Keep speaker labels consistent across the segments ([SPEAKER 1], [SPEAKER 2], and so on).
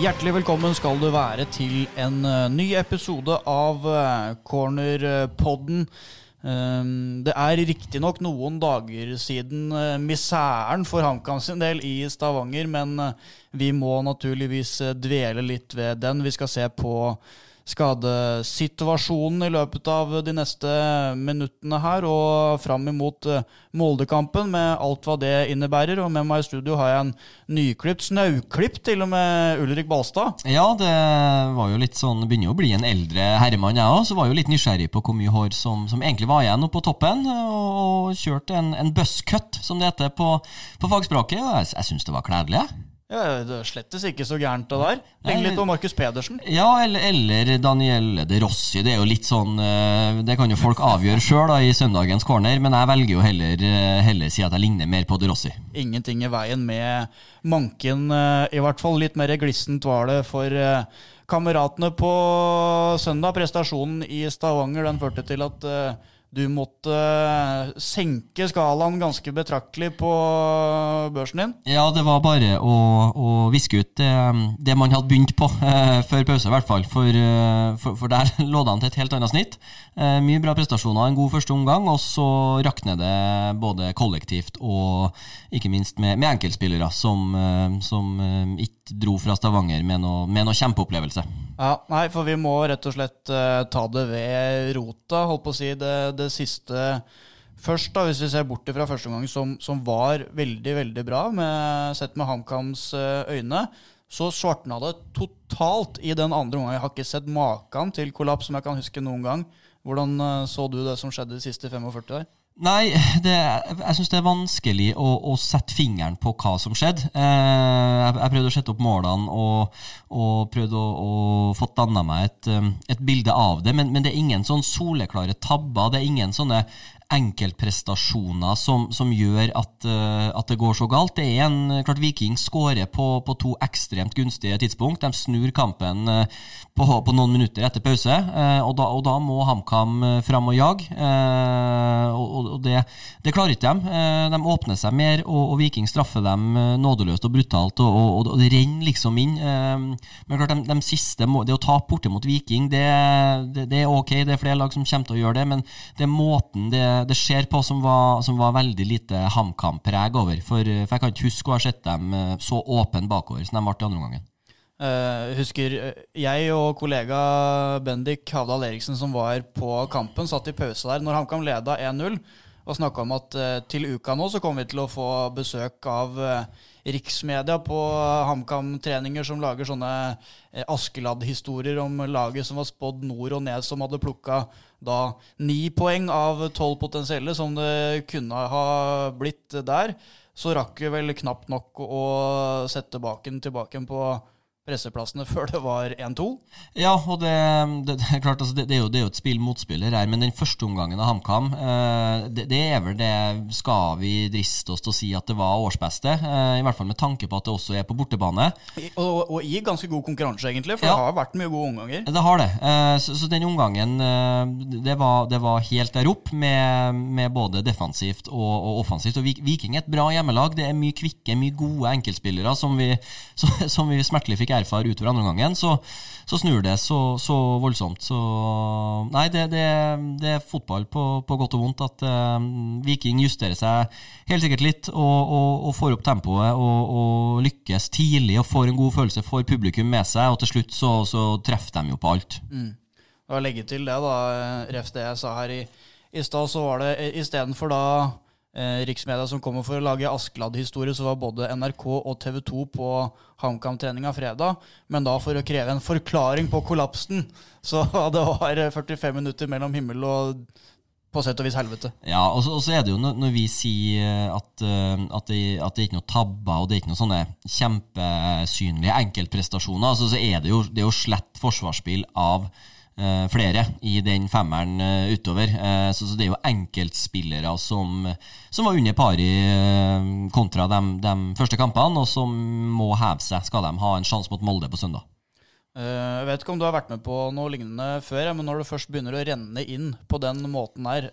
[SPEAKER 1] Hjertelig velkommen skal du være til en eh, ny episode av eh, Cornerpodden. Um, det er riktignok noen dager siden misæren miseren for HamKam sin del i Stavanger, men vi må naturligvis dvele litt ved den. Vi skal se på skadesituasjonen i løpet av de neste minuttene her, og fram imot Moldekampen med alt hva det innebærer. Og med meg i studio har jeg en nyklipt, snauklipt til og med Ulrik Balstad.
[SPEAKER 2] Ja, det var jo litt sånn Begynner jo å bli en eldre herremann, jeg òg. Så var jo litt nysgjerrig på hvor mye hår som, som egentlig var igjen oppe på toppen. Og kjørte en, en buzzcut, som det heter på, på fagspråket. Jeg, jeg syns det var kledelig.
[SPEAKER 1] Ja, Det er slettes ikke så gærent, det der. Ligner litt på Markus Pedersen.
[SPEAKER 2] Ja, eller, eller Daniel De Rossi. Det er jo litt sånn eh, Det kan jo folk avgjøre sjøl i søndagens corner, men jeg velger jo heller, eh, heller si at jeg ligner mer på De Rossi.
[SPEAKER 1] Ingenting i veien med manken, eh, i hvert fall. Litt mer glissent var det for kameratene på søndag. Prestasjonen i Stavanger den førte til at du måtte eh, senke skalaen ganske betraktelig på børsen din?
[SPEAKER 2] Ja, det var bare å, å viske ut det, det, man hadde begynt på eh, før pause, i hvert fall. For, eh, for, for, der lå det an til et helt annet snitt. Eh, mye bra prestasjoner, en god første omgang, og så rakner det både kollektivt og ikke minst med, med enkeltspillere som, eh, som ikke dro fra Stavanger med noe, med noe kjempeopplevelse.
[SPEAKER 1] Ja, nei, for vi må rett og slett uh, ta det ved rota, holdt på å si. Det, det siste først, da, hvis vi ser bort fra første omgang, som, som, var veldig, veldig bra, med, sett med HamKams uh, øyne, så svartna det totalt i den andre omgangen. Jeg har ikke sett maken til kollaps som jeg kan huske noen gang. Hvordan uh, så du det som skjedde de siste 45 der?
[SPEAKER 2] Nei, det, jeg syns det er vanskelig å, å, sette fingeren på hva som skjedde. Eh, jeg, jeg, prøvde å sette opp målene og, og prøvde å, å få danna meg et, um, et, bilde av det, men, men, det er ingen sånn soleklare tabber. Det er ingen sånne enkeltprestasjoner som, som gjør at, uh, at, det går så galt. Det er en, klart Viking skårer på, på, to ekstremt gunstige tidspunkt. De snur kampen uh, på, på, noen minutter etter pause, uh, og, da, og, da, må HamKam fram og jage. og, og det, det, klarer ikke de. de åpner seg mer, og, Viking straffer dem nådeløst og brutalt, og, det renner liksom inn. men klart, de, de siste, det å tape borte mot Viking, det, det, det, er ok, det er flere lag som kommer til å gjøre det, men det er måten det det ser på som var, som var veldig lite HamKam-preg over. For, for, jeg kan ikke huske å ha sett dem eh, så åpne bakover som de ble i andre omgangen.
[SPEAKER 1] Uh, husker jeg og kollega Bendik Havdal Eriksen som var på kampen, satt i pause der når HamKam leda 1-0 og snakka om at uh, til uka nå så kommer vi til å få besøk av uh, riksmedia på HamKam-treninger som lager sånne uh, Askeladd-historier om laget som var spådd nord og ned, som hadde plukka da ni poeng av tolv potensielle, som det kunne ha blitt der. Så rakk vi vel knapt nok å sette baken tilbake på presseplassene før det var 1-2.
[SPEAKER 2] Ja, og det, det, det er klart, altså, det, det, er jo, det er jo et spill mot spiller her, men den første omgangen av HamKam, eh, det, er vel det Skal vi driste oss til å si at det var årsbeste? Eh, I hvert fall med tanke på at det også er på bortebane.
[SPEAKER 1] Og, og i ganske god konkurranse, egentlig, for ja, det har vært mye gode omganger.
[SPEAKER 2] Det har det. Eh, så, så, den omgangen, eh, det var, det var, helt der opp, med, med både defensivt og, og, offensivt. Og Viking er et bra hjemmelag. Det er mye kvikke, mye gode enkeltspillere som vi, som vi smertelig fikk erfare utover andre omgangen, så, så snur det så, så, voldsomt. Så nei, det, det, det er fotball på, på, godt og vondt at eh, Viking justerer seg helt sikkert litt og, og, og får opp tempoet og, og, lykkes tidlig og får en god følelse, for publikum med seg, og til slutt så, så treffer de jo på alt. Mm.
[SPEAKER 1] Og legge til det, da, ref det jeg sa her i, i stad, så var det istedenfor da eh, riksmedia som kommer for å lage Askeladd-historie, så var både NRK og TV 2 på HamKam-treninga fredag. Men da for å kreve en forklaring på kollapsen. Så det var 45 minutter mellom himmel og på sett og vis helvete.
[SPEAKER 2] Ja, og så, og så er det jo når, når vi sier at, uh, at, det, at, det, er ikke noe tabber og det er ikke noen sånne kjempesynlige enkeltprestasjoner, altså, så er det jo, det er jo slett forsvarsspill av Eh, flere i den femmeren uh, utover. Uh, så, det er jo enkeltspillere som, som var under pari kontra de, de, første kampene, og som må heve seg skal de ha en sjanse mot Molde på søndag.
[SPEAKER 1] Jeg vet ikke om du har vært med på noe lignende før, men når det først begynner å renne inn på den måten her,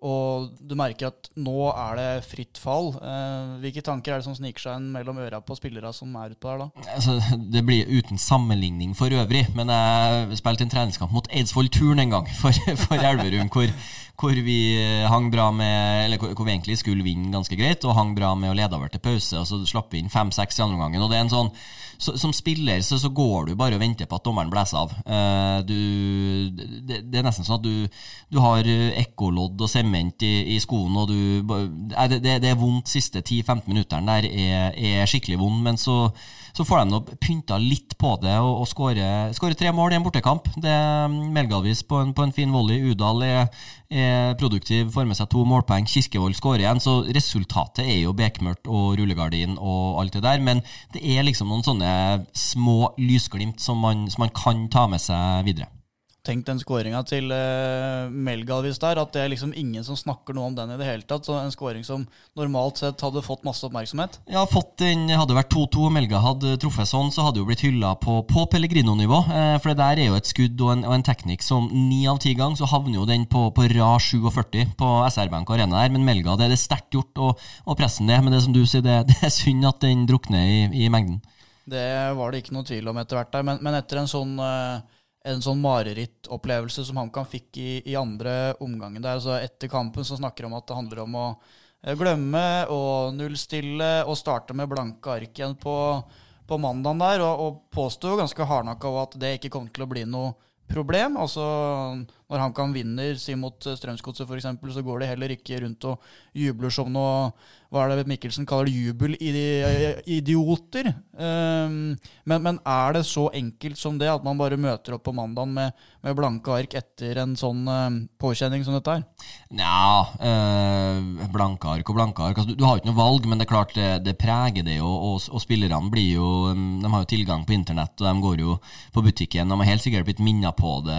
[SPEAKER 1] Og du merker at nå er det fritt fall. Eh, hvilke tanker er det som sniker seg inn mellom øra på spillere som er utpå der, da?
[SPEAKER 2] Altså, det blir uten sammenligning for øvrig, men jeg spilte en treningskamp mot Eidsvoll Turn en gang for, for Elverum, hvor, hvor, vi hang bra med Eller hvor, vi egentlig skulle vinne ganske greit, og hang bra med å lede over til pause, og så slapp vi inn fem-seks i andre omgangen. Og det er en sånn så, som spiller så, så, går du bare og venter på at dommeren blåser av. Uh, du, det, det, er nesten sånn at du, du har ekkolodd og sement i, i skoen, og du det, det, er vondt siste 10-15 minuttene der er, er skikkelig vond, men så så får de nå pynta litt på det og, og skåre tre mål i en bortekamp. Det er Melgalvis på på en fin volley. Udal er, er produktiv, får med seg to målpoeng. Kirkevold skårer igjen. Så resultatet er jo bekmørkt og rullegardin og alt det der. Men det er liksom noen sånne små lysglimt som man, som man kan ta med seg videre.
[SPEAKER 1] Tenk den skåringa til uh, Melgalvis der, at det er liksom ingen som snakker noe om den i det hele tatt. Så En skåring som normalt sett hadde fått masse oppmerksomhet.
[SPEAKER 2] Ja, fått den, hadde vært 2-2 og Melga hadde truffet sånn, så hadde jo blitt hylla på, på Pellegrino-nivå. Eh, for det der er jo et skudd og en, og en teknikk som ni av ti ganger så havner jo den på, på rad 47 på SR-Bank Arena der. Men Melga, det er det sterkt gjort å, å presse den ned. Men det som du sier, det, det, er synd at den drukner i, i, mengden.
[SPEAKER 1] Det var det ikke noe tvil om etter hvert der. Men, men etter en sånn uh en sånn marerittopplevelse som HamKam fikk i, i, andre omgangen der. Altså etter kampen så snakker de om at det handler om å eh, glemme og nullstille og starte med blanke ark igjen på, på mandagen der, og, og påsto ganske hardnakka at det ikke kom til å bli noe problem. Altså, når HamKam vinner si mot Strømsgodset f.eks., så går de heller ikke rundt og jubler som noe hva er det Mikkelsen kaller det, jubelidioter. Um, men, men, er det så enkelt som det, at man bare møter opp på mandagen med, med blanke ark etter en sånn um, påkjenning som dette er?
[SPEAKER 2] Nja, øh, blanke ark og blanke ark. Altså, du, du, har jo ikke noe valg, men det er klart det, det preger det jo. Og, og, spillerne blir jo De har jo tilgang på internett, og de går jo på butikken. De har helt sikkert blitt minnet på det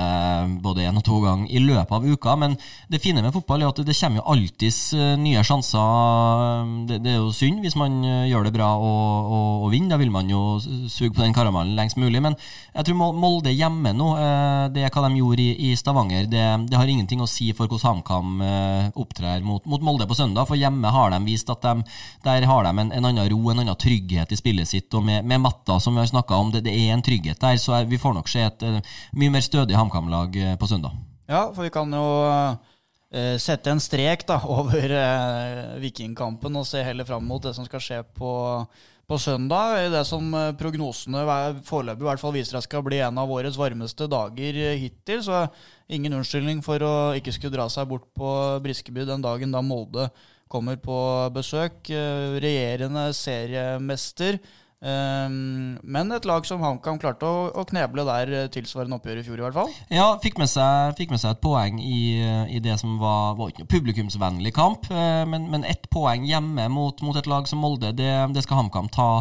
[SPEAKER 2] både én og to ganger i løpet av uka. Men det fine med fotball er at det kommer jo alltids eh, nye sjanser det, det, er jo synd hvis man eh, gjør det bra og, og, og vinner. Da vil man jo suge på den karamellen lengst mulig. Men jeg tror Molde hjemme nå, eh, det er hva de gjorde i, i Stavanger, det, det, har ingenting å si for hvordan HamKam opptrer mot, mot, Molde på søndag. For hjemme har de vist at de, der har de en, en annen ro, en annen trygghet i spillet sitt. Og med, med Matta, som vi har snakka om, det, det, er en trygghet der. Så vi får nok se et mye mer stødig HamKam-lag på søndag.
[SPEAKER 1] Ja, for vi kan jo uh, sette en strek da, over uh, Vikingkampen og se heller fram mot det som skal skje på, på søndag. Det som uh, prognosene foreløpig hvert fall viser at skal bli en av årets varmeste dager hittil. Så ingen unnskyldning for å ikke skulle dra seg bort på Briskeby den dagen da Molde kommer på besøk. Regjerende seriemester. Um, men et lag som HamKam klarte å, kneble der eh, tilsvarende oppgjør i fjor, i hvert fall.
[SPEAKER 2] Ja, fikk med seg, fikk med seg et poeng i, i, det som var, var ikke noe publikumsvennlig kamp. Uh, men, men ett poeng hjemme mot, mot, et lag som Molde, det, det skal HamKam ta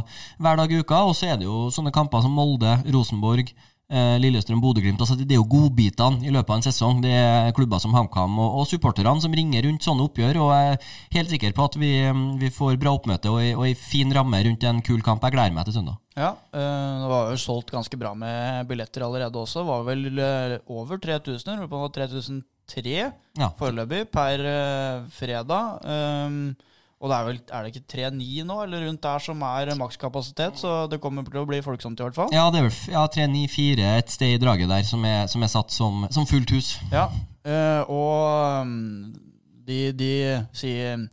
[SPEAKER 2] hver dag i uka. Og så er det jo sånne kamper som Molde, Rosenborg, eh, Lillestrøm, Bodø-Glimt. Altså, det er jo godbitene i løpet av en sesong. Det er klubber som HamKam og, og supporterne som ringer rundt sånne oppgjør. Og jeg er helt sikker på at vi, vi får bra oppmøte og, og ei fin ramme rundt en kul kamp. Jeg gleder meg til søndag.
[SPEAKER 1] Ja, eh, det var jo solgt ganske bra med billetter allerede også. Det var vel eh, over 3000, eller på 3003 ja. foreløpig per eh, fredag. Og det er vel er det ikke 3-9 nå, eller rundt der, som er makskapasitet? Så det kommer til å bli folksomt i hvert fall.
[SPEAKER 2] Ja, det er vel ja, 3-9-4 et sted i draget der som er, som er satt som, som, fullt hus.
[SPEAKER 1] Ja, uh, og um, de, de sier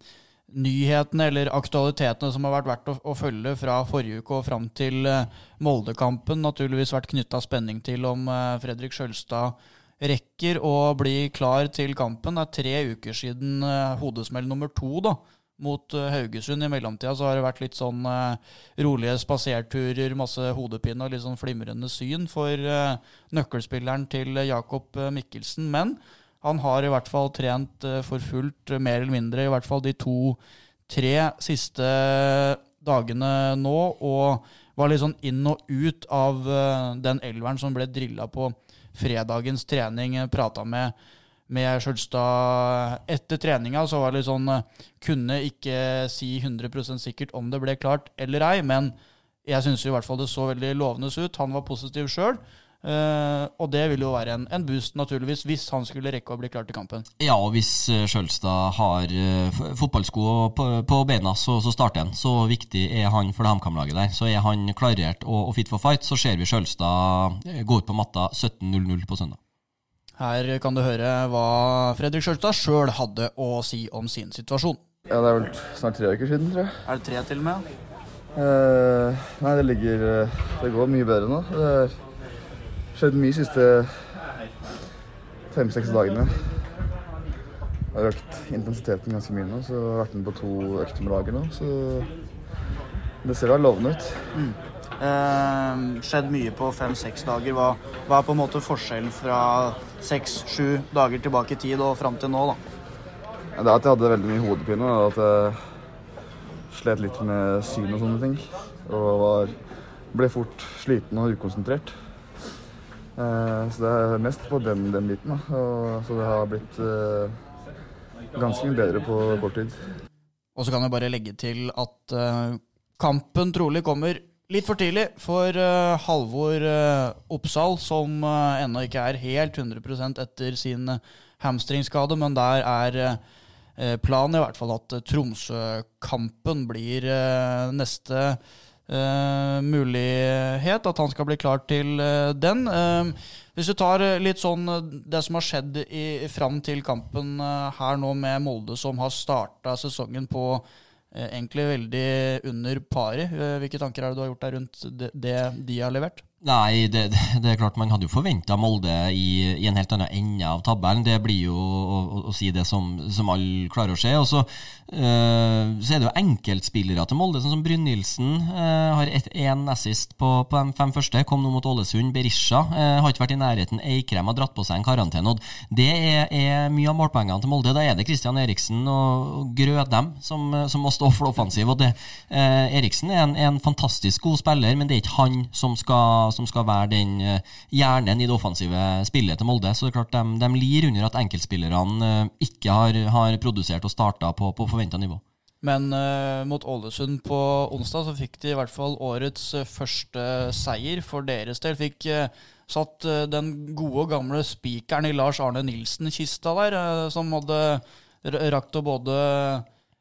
[SPEAKER 1] nyhetene eller aktualitetene som har vært verdt å, å, følge fra forrige uke og fram til uh, Moldekampen, naturligvis vært knytta spenning til om uh, Fredrik Sjølstad rekker å bli klar til kampen. Det er tre uker siden hodesmell nummer to. da, mot eh, Haugesund. I mellomtida så har det vært litt sånn uh, rolige spaserturer, masse hodepine og litt sånn flimrende syn for uh, nøkkelspilleren til Jakob Mikkelsen. Men han har i hvert fall trent for fullt, mer eller mindre, i hvert fall de to-tre siste dagene nå. Og var litt sånn inn og ut av den elveren som ble drilla på fredagens trening. Prata med med Skjølstad etter treninga, så var det litt sånn eh, Kunne ikke si 100% sikkert om det ble klart eller ei, men jeg syns i hvert fall det så veldig lovende ut. Han var positiv sjøl. Uh, og det vil jo være en, en boost, naturligvis, hvis han skulle rekke å bli klar til kampen.
[SPEAKER 2] Ja, og hvis eh, Skjølstad har uh, fotballsko på, på beina, så, så, starter han. Så viktig er han for det HamKam-laget der. Så er han klarert og, og, fit for fight, så ser vi Skjølstad gå ut på matta 17.00 på søndag.
[SPEAKER 1] Her kan du høre hva Fredrik Sjølstad sjøl hadde å si om sin situasjon.
[SPEAKER 3] Ja, Det er vel snart tre uker siden, tror jeg.
[SPEAKER 1] Er det tre til og med?
[SPEAKER 3] Uh, nei, det ligger Det går mye bedre nå. Det har skjedd mye de siste fem-seks dagene. Jeg har økt intensiteten ganske mye nå, så jeg har vært med på to økter med laget nå. Så det ser da lovende ut. Mm.
[SPEAKER 1] Eh, skjedd mye på fem-seks dager. Hva, hva, er på en måte forskjellen fra seks-sju dager tilbake i tid og fram til nå? da?
[SPEAKER 3] Det er at jeg hadde veldig mye hodepine. og At jeg slet litt med syn og sånne ting. Og var, ble fort sliten og ukonsentrert. Eh, så det er mest på den, den biten. Da. Og, så det har blitt uh, ganske mye bedre på kort tid.
[SPEAKER 1] Og så kan jeg bare legge til at uh, kampen trolig kommer litt for tidlig for uh, Halvor Oppsal, som ennå ikke er helt 100% etter sin hamstringskade, men der er planen i hvert fall at Tromsø-kampen blir neste Uh, mulighet, at han skal bli klar til uh, den. Uh, hvis du tar litt sånn det som har skjedd i, fram til kampen her nå med Molde, som har starta sesongen på egentlig veldig under paret. hvilke tanker er det du har gjort deg rundt det, det de har levert?
[SPEAKER 2] Nei, det, det, er klart man hadde jo forventa Molde i, i, en helt annen ende av tabellen. Det blir jo å, å, å si det som, som alle klarer å se. Og så, øh, så er det jo enkeltspillere til Molde, sånn som Brynildsen. Øh, har én assist på, på, de fem første. Kom nå mot Ålesund. Berisha øh, har ikke vært i nærheten. Eikrem har dratt på seg en karantene. Det er, er, mye av målpoengene til Molde. Da er det Christian Eriksen og, og Grødem som, som, må stå for offensiv. Og det, Eriksen er en, en fantastisk god spiller, men det er ikke han som skal som skal være den eh, hjernen i det offensive spillet til Molde. Så det er klart de, de lir under at enkeltspillerne eh, ikke har, har produsert og starta på, på forventa nivå.
[SPEAKER 1] Men uh, mot Ålesund på onsdag så fikk de i hvert fall årets uh, første seier for deres del. Fikk uh, satt den gode og gamle spikeren i Lars Arne Nilsen-kista der, som hadde rakt å både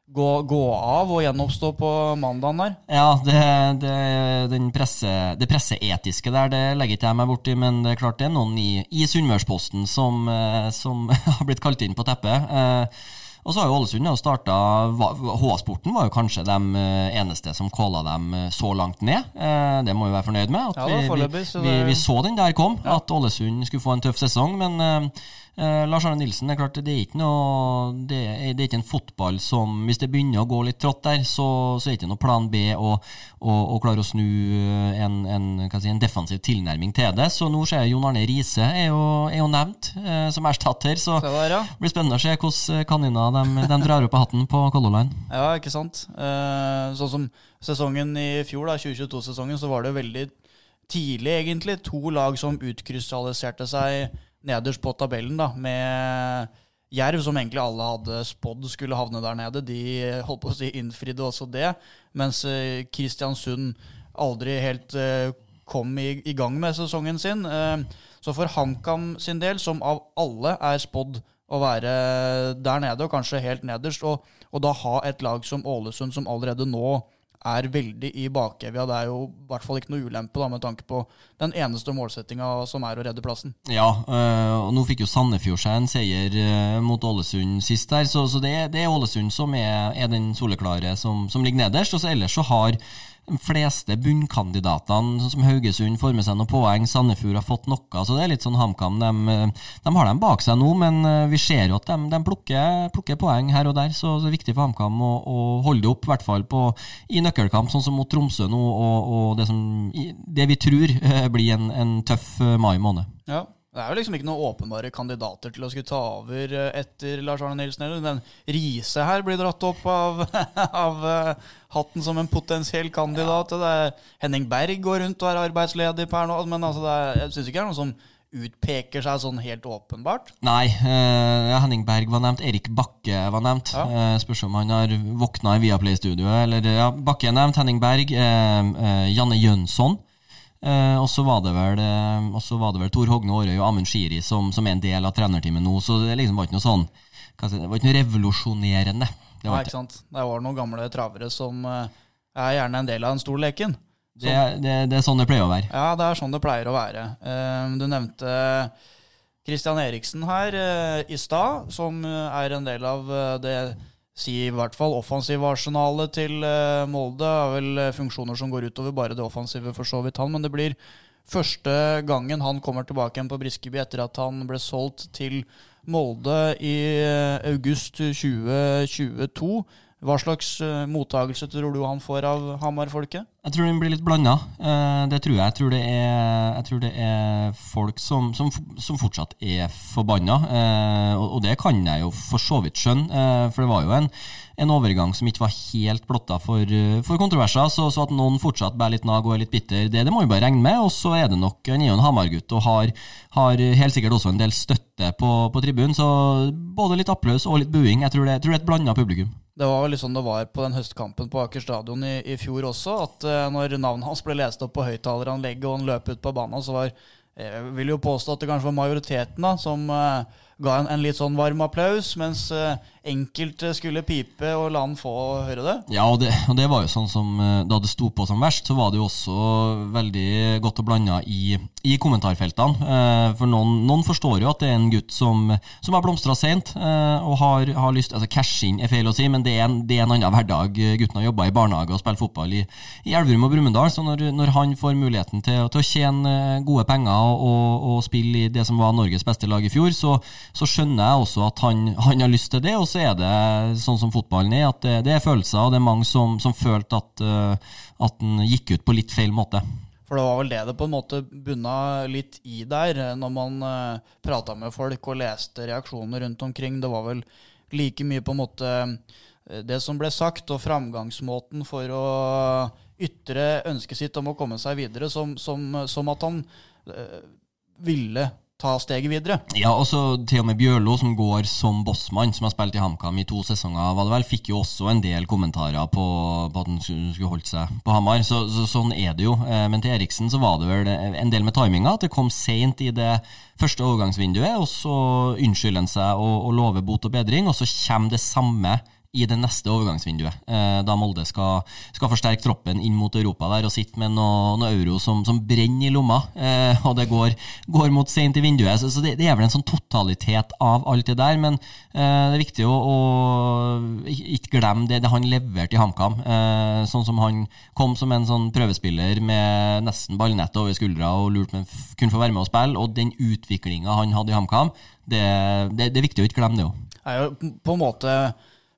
[SPEAKER 1] gå, gå, av og gjenoppstå på mandagen der?
[SPEAKER 2] Ja, det, det, presse, det presseetiske der det legger ikke jeg meg borti, men det er klart det er noen i, i Sunnmørsposten som, eh, som har blitt kalt inn på teppet. Eh, og så har jo Ålesund starta H-sporten var jo kanskje de eh, eneste som calla dem så langt ned. Det må vi være fornøyd med.
[SPEAKER 1] At
[SPEAKER 2] vi, vi, vi, vi, så den der kom, at Ålesund skulle få en tøff sesong. Men Eh, Lars Arne Nilsen, det er klart, det er ikke noe det er, det er, ikke en fotball som Hvis det begynner å gå litt trått der, så, så er det ikke noe plan B å, å, å klare å snu eh, en, en, si, en, defensiv tilnærming til det. Så nå ser jeg Jon Arne Riise er jo, er jo nevnt eh, som erstatter, så det ja. blir spennende å se hvordan kaniner de, de drar opp av hatten på Color Line.
[SPEAKER 1] Ja, ikke sant. Eh, sånn som sesongen i fjor, da, 2022-sesongen, så var det veldig tidlig, egentlig, to lag som utkrystalliserte seg nederst på tabellen, da, med Jerv, som egentlig alle hadde spådd skulle havne der nede. De holdt på å si innfridde også det, mens eh, Kristiansund aldri helt eh, kom i, gang med sesongen sin. Eh, så for HamKam sin del, som av alle er spådd å være der nede, og kanskje helt nederst, og, og da ha et lag som Ålesund, som allerede nå er veldig i bakevja. Det er jo i hvert fall ikke noe ulempe da, med tanke på den eneste målsettinga som er å redde plassen.
[SPEAKER 2] Ja, øh, og nå fikk jo Sandefjord seg en seier øh, mot Ålesund sist der, så, så det, det, er Ålesund som er, er den soleklare som, som ligger nederst. og så Ellers så har de fleste bunnkandidatene, sånn som Haugesund, får med seg noen poeng. Sandefjord har fått noe. så Det er litt sånn HamKam. De, de, har dem bak seg nå, men eh, vi ser jo at de, de plukker, plukker, poeng her og der. Så det er viktig for HamKam å, å, holde det opp, i hvert fall på, i nøkkelkamp, sånn som mot Tromsø nå, og, og det, som, det, vi tror eh, blir en, en tøff eh, mai måned.
[SPEAKER 1] Ja, det er jo liksom ikke noen åpenbare kandidater til å skulle ta over eh, etter Lars Arne Nilsen. Eller den Riise her blir dratt opp av, av uh, hatten som en potensiell kandidat. Ja. Henning Berg går rundt og er arbeidsledig per nå. Men altså er, jeg syns ikke det er noen som utpeker seg sånn helt åpenbart.
[SPEAKER 2] Nei. Uh, Henning Berg var nevnt. Erik Bakke var nevnt. Ja. Uh, spørs om han har våkna i Viaplay-studioet. Eller ja, Bakke er nevnt. Henning Berg. Janne Jønsson. Eh, og så var det vel eh, var det vel Tor Hogne Aarøy og Amund Shiri som, som er en del av trenerteamet nå, så det liksom var ikke noe sånn si, Det var ikke noe revolusjonerende. Det var
[SPEAKER 1] ikke
[SPEAKER 2] ikke.
[SPEAKER 1] sant? Det var noen gamle travere som eh, er gjerne en del av den store leken.
[SPEAKER 2] Det, det, det er sånn det pleier å være.
[SPEAKER 1] Ja, det er sånn det pleier å være. Eh, Du nevnte Christian Eriksen her i stad, som er en del av det si i hvert fall offensive arsenalet til eh, Molde. Er vel eh, funksjoner som går utover bare det offensive, for så vidt han. Men det blir første gangen han kommer tilbake igjen på Briskeby etter at han ble solgt til Molde i eh, august 2022. Hva slags uh, mottagelse tror du han får av Hamar-folket?
[SPEAKER 2] Jeg tror den blir litt blanda. Uh, det tror jeg. Jeg tror det er, tror det er folk som, som, som fortsatt er forbanna. Uh, og, og det kan jeg jo for så vidt skjønne, eh, for det var jo en, en overgang som ikke var helt blotta for, eh, for kontroverser. Så, så at noen fortsatt bærer litt nag og er litt bitter, det, det må vi bare regne med. Og så er det nok Han er Hamar-gutt og har, har helt sikkert også en del støtte på, på tribunen. Så både litt applaus og litt buing. Jeg tror det, jeg tror det er et blanda publikum.
[SPEAKER 1] Det var vel sånn det var på den høstkampen på Aker stadion i, i fjor også. At uh, når navnet hans ble lest opp på høyttaleranlegget og han løp ut på banen, så var eh, Jeg vil jo påstå at det kanskje var majoriteten da, som eh, ga en, en litt sånn varm applaus, mens eh, enkelte skulle pipe og la han få høre det.
[SPEAKER 2] Ja, og det, og det var jo sånn som eh, Da det sto på som verst, så var det jo også veldig godt og blanda i, i kommentarfeltene. Eh, for noen, noen forstår jo at det er en gutt som, som har blomstra seint og har, har lyst Altså cash in er feil å si, men det er en, det er en annen hverdag. Gutten har jobba i barnehage og spilt fotball i, i Elverum og Brumunddal, så når, når han får muligheten til, til å tjene gode penger og, og, og spille i det som var Norges beste lag i fjor, så, så skjønner jeg også at han, han har lyst til det. Og så er det sånn som fotballen er, at det, det er følelser, og det er mange som, som følte at, eh, at han gikk ut på litt feil måte.
[SPEAKER 1] For det var vel det det på en måte bunna litt i der, eh, når man uh, prata med folk og leste reaksjoner rundt omkring. Det var vel like mye på en måte eh, det som ble sagt, og framgangsmåten for å ytre ønsket sitt om å komme seg videre, som, som, som at han uh, ville ta steget videre.
[SPEAKER 2] Ja, og så til og med Bjørlo, som går som bossmann, som har spilt i HamKam i to sesonger, var det vel, fikk jo også en del kommentarer på, på at han skulle, holdt seg på Hamar. Så, så, sånn er det jo. Eh, Men til Eriksen så var det vel en del med timinga, at det kom seint i det første overgangsvinduet, og så unnskylder han seg og, og lover bot og bedring, og så kommer det samme i det neste overgangsvinduet, eh, da Molde skal, skal forsterke troppen inn mot Europa der og sitte med noe, noe euro som, som brenner i lomma, eh, og det går, går mot sent i vinduet. Så, så det, det er vel en sånn totalitet av alt det der, men eh, det er viktig å, å ikke glemme det, det han leverte i HamKam. Sånn som han kom som en sånn prøvespiller med nesten ballnett over skuldra og lurte med f- kunne få være med og spille, og den utviklinga han hadde i HamKam, det, det, det er viktig å ikke glemme det òg.
[SPEAKER 1] er jo på en måte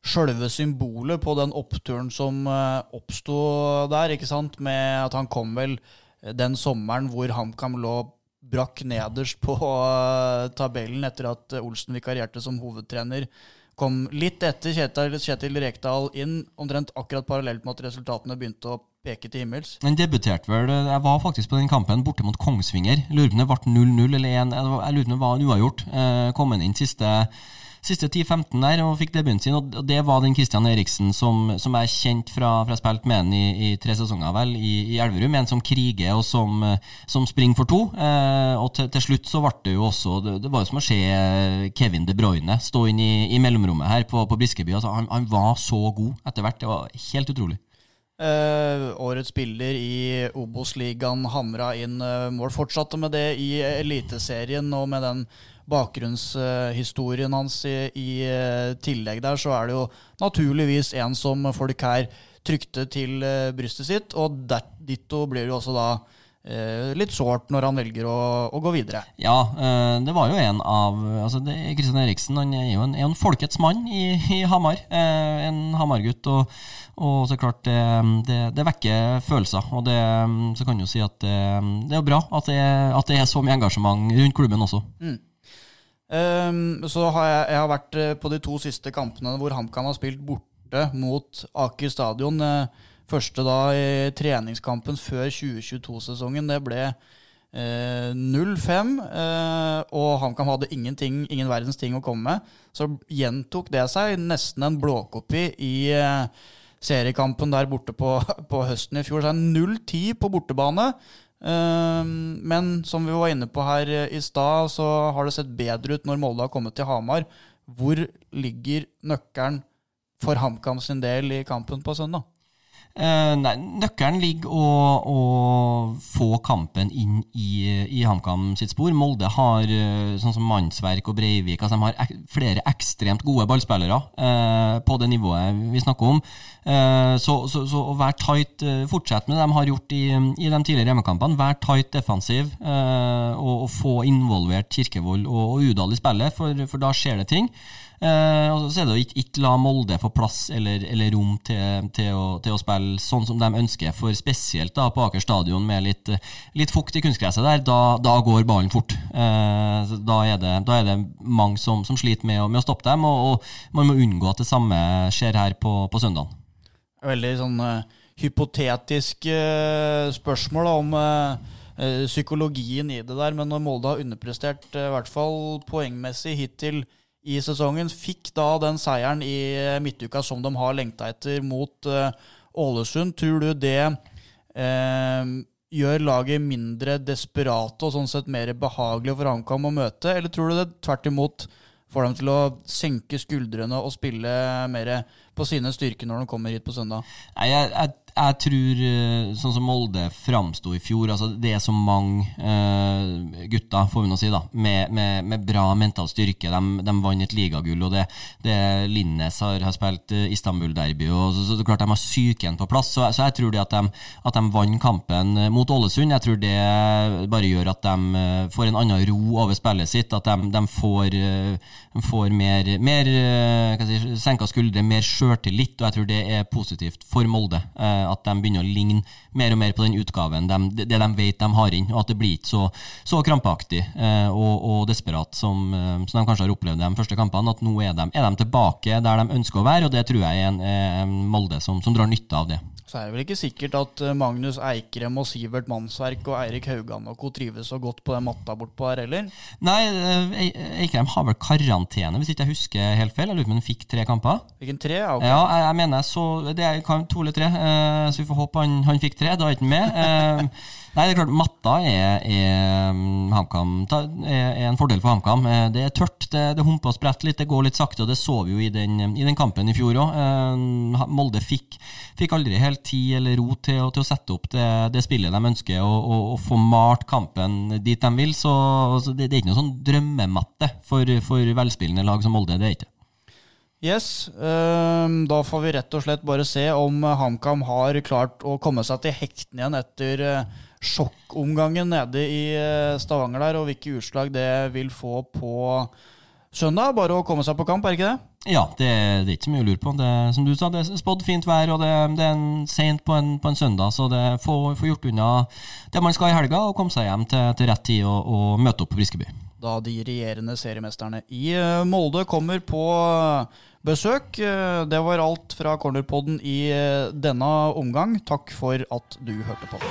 [SPEAKER 1] sjølve symbolet på den oppturen som uh, oppsto der, ikke sant? Med at han kom vel den sommeren hvor HamKam lå brakk nederst på eh, tabellen etter at eh, Olsen vikarierte som hovedtrener. Kom litt etter Kjetil, Kjetil Rekdal inn, omtrent akkurat parallelt med at resultatene begynte å peke til himmels.
[SPEAKER 2] Han debuterte vel Jeg var faktisk på den kampen borte mot Kongsvinger. Lurer på om det ble 0-0 eller 1 Jeg lurer på om det var uavgjort. Eh, kom han inn siste Siste 10-15 der og fikk debuten sin, og det var den Christian Eriksen som, som jeg kjente fra, fra jeg spilte med ham i, i tre sesonger vel, i, i Elverum. En som kriger og som, eh, som springer for to. Eh, og til, til slutt så ble det jo også Det, det var jo som å se Kevin De Bruyne stå inn i, i mellomrommet her på, på Briskeby. Altså, han, han var så god etter hvert. Det var helt utrolig.
[SPEAKER 1] Eh, årets spiller i Obos-ligaen hamra inn eh, mål. Fortsatte med det i Eliteserien, og med den bakgrunnshistorien hans i, i eh, tillegg der, så er det jo naturligvis en som folk her trykte til eh, brystet sitt, og der, ditto blir det jo også da eh, litt sårt når han velger å, å gå videre.
[SPEAKER 2] Ja, det var jo en av altså det, Kristian Eriksen han er jo en, er en folkets mann i, i Hamar. En Hamar-gutt. Og, og så klart, det, det, det vekker følelser. Og det, så kan du si at det, det er bra at det, at det er så mye engasjement rundt klubben også.
[SPEAKER 1] Ehm, så har jeg, jeg har vært eh, på de to siste kampene hvor HamKam har spilt borte mot Aker stadion. Eh, Første da i treningskampen før 2022-sesongen. Det ble eh, 0-5, eh, og HamKam hadde ingenting, ingen verdens ting å komme med. Så gjentok det seg, nesten en blåkopi i eh, seriekampen der borte på, på høsten i fjor. Så er 0-10 på bortebane. Ehm, men som vi var inne på her i stad, så har det sett bedre ut når Molde har kommet til Hamar. Hvor ligger nøkkelen for HamKam sin del i kampen på søndag?
[SPEAKER 2] Eh, nei, Nøkkelen ligger å, å, få kampen inn i, i HamKam sitt spor. Molde har eh, sånn som Mannsverk og Breivik altså de har flere ekstremt gode ballspillere eh, på det nivået vi snakker om. Eh, så, så, så, å være tight, eh, fortsette med det de har gjort i, i de tidligere hjemmekampene. Være tight defensiv eh, og, og, få involvert Kirkevold og, og Udal i spillet, for, for da skjer det ting. Eh, og så er det å ikke, ikke la Molde få plass eller, eller rom til, til, å, til, å, spille sånn som de ønsker. For spesielt da på Aker stadion med litt, litt fukt i kunstgresset der, da, da går ballen fort. Eh, da, er det, da, er det, mange som, som sliter med, med, å stoppe dem, og, og, man må unngå at det samme skjer her på, på søndag.
[SPEAKER 1] Veldig sånn uh, hypotetisk spørsmål da, om psykologien i det der, men når Molde har underprestert, i hvert fall poengmessig hittil i sesongen. Fikk da den seieren i eh, midtuka som de har lengta etter mot uh, Ålesund. Tror du det uh, gjør laget mindre desperate og sånn sett mer behagelig for HamKam å møte, eller tror du det tvert imot får dem til å senke skuldrene og spille mer på sine styrker når de kommer hit på søndag?
[SPEAKER 2] Jeg, jeg, jeg tror, eh, sånn som Molde framsto i fjor altså Det er så mange uh, gutter, får vi nå si, da, med, med, med bra mental styrke. De, de vant et ligagull, og det, det Linnes har, har spilt uh, Istanbul-derby. og så, så, det er klart De har psyken på plass. Så, så, jeg tror det at de, at de vant kampen mot Ålesund, jeg tror det bare gjør at de får en annen ro over spillet sitt. At de, de får, får, mer, mer senka skuldre, mer sjøltillit, og jeg tror det er positivt for Molde. Uh, at de begynner å ligne mer og mer på den utgaven, de, det de vet de har inn. Og at det blir ikke så, så krampaktig eh, og, og, desperat som, eh, som, de kanskje har opplevd de første kampene. At nå er de, er de tilbake der de ønsker å være, og det tror jeg er en, en Molde som, som drar nytte av det.
[SPEAKER 1] Så er det vel ikke sikkert at eh, Magnus Eikrem og Sivert Mannsverk og Eirik Haugan og co. trives så godt på den matta bortpå her heller?
[SPEAKER 2] Nei, eh, Eikrem har vel karantene, hvis ikke jeg husker helt feil. Jeg lurer på om han fikk tre kamper.
[SPEAKER 1] Fikk han tre? Ja, okay.
[SPEAKER 2] ja jeg, jeg, mener så Det er to eller tre, eh, så vi får håpe han, han fikk tre. Da er han ikke med. Nei, det er klart, matta er, er, mm, er, en fordel for HamKam. Det er tørt, det, det humper og spretter litt, det går litt sakte, og det så vi jo i den, i den kampen i fjor òg. Molde fikk, fikk, aldri helt tid eller ro til, til å sette opp det, det, spillet de ønsker, og, og, og få malt kampen dit de vil. Så, så det, det, er ikke noe sånn drømmematte for, for velspillende lag som Molde. det er ikke
[SPEAKER 1] Yes, um, Da får vi rett og slett bare se om HamKam har klart å komme seg til hektene igjen etter uh, sjokkomgangen nede i eh, Stavanger der, og hvilke utslag det vil få på søndag. Bare å komme seg på kamp, er ikke det?
[SPEAKER 2] Ja, det, det er ikke så mye å lure på. Det, som du sa, det er spådd fint vær, og det, det er sent på, på, en søndag, så det får gjort unna det man skal i helga, og komme seg hjem til, til rett tid og, og, møte opp på Briskeby.
[SPEAKER 1] Da de regjerende seriemesterne i eh, Molde kommer på eh, besøk. Det var alt fra Cornerpodden i denne omgang. Takk for at du hørte på.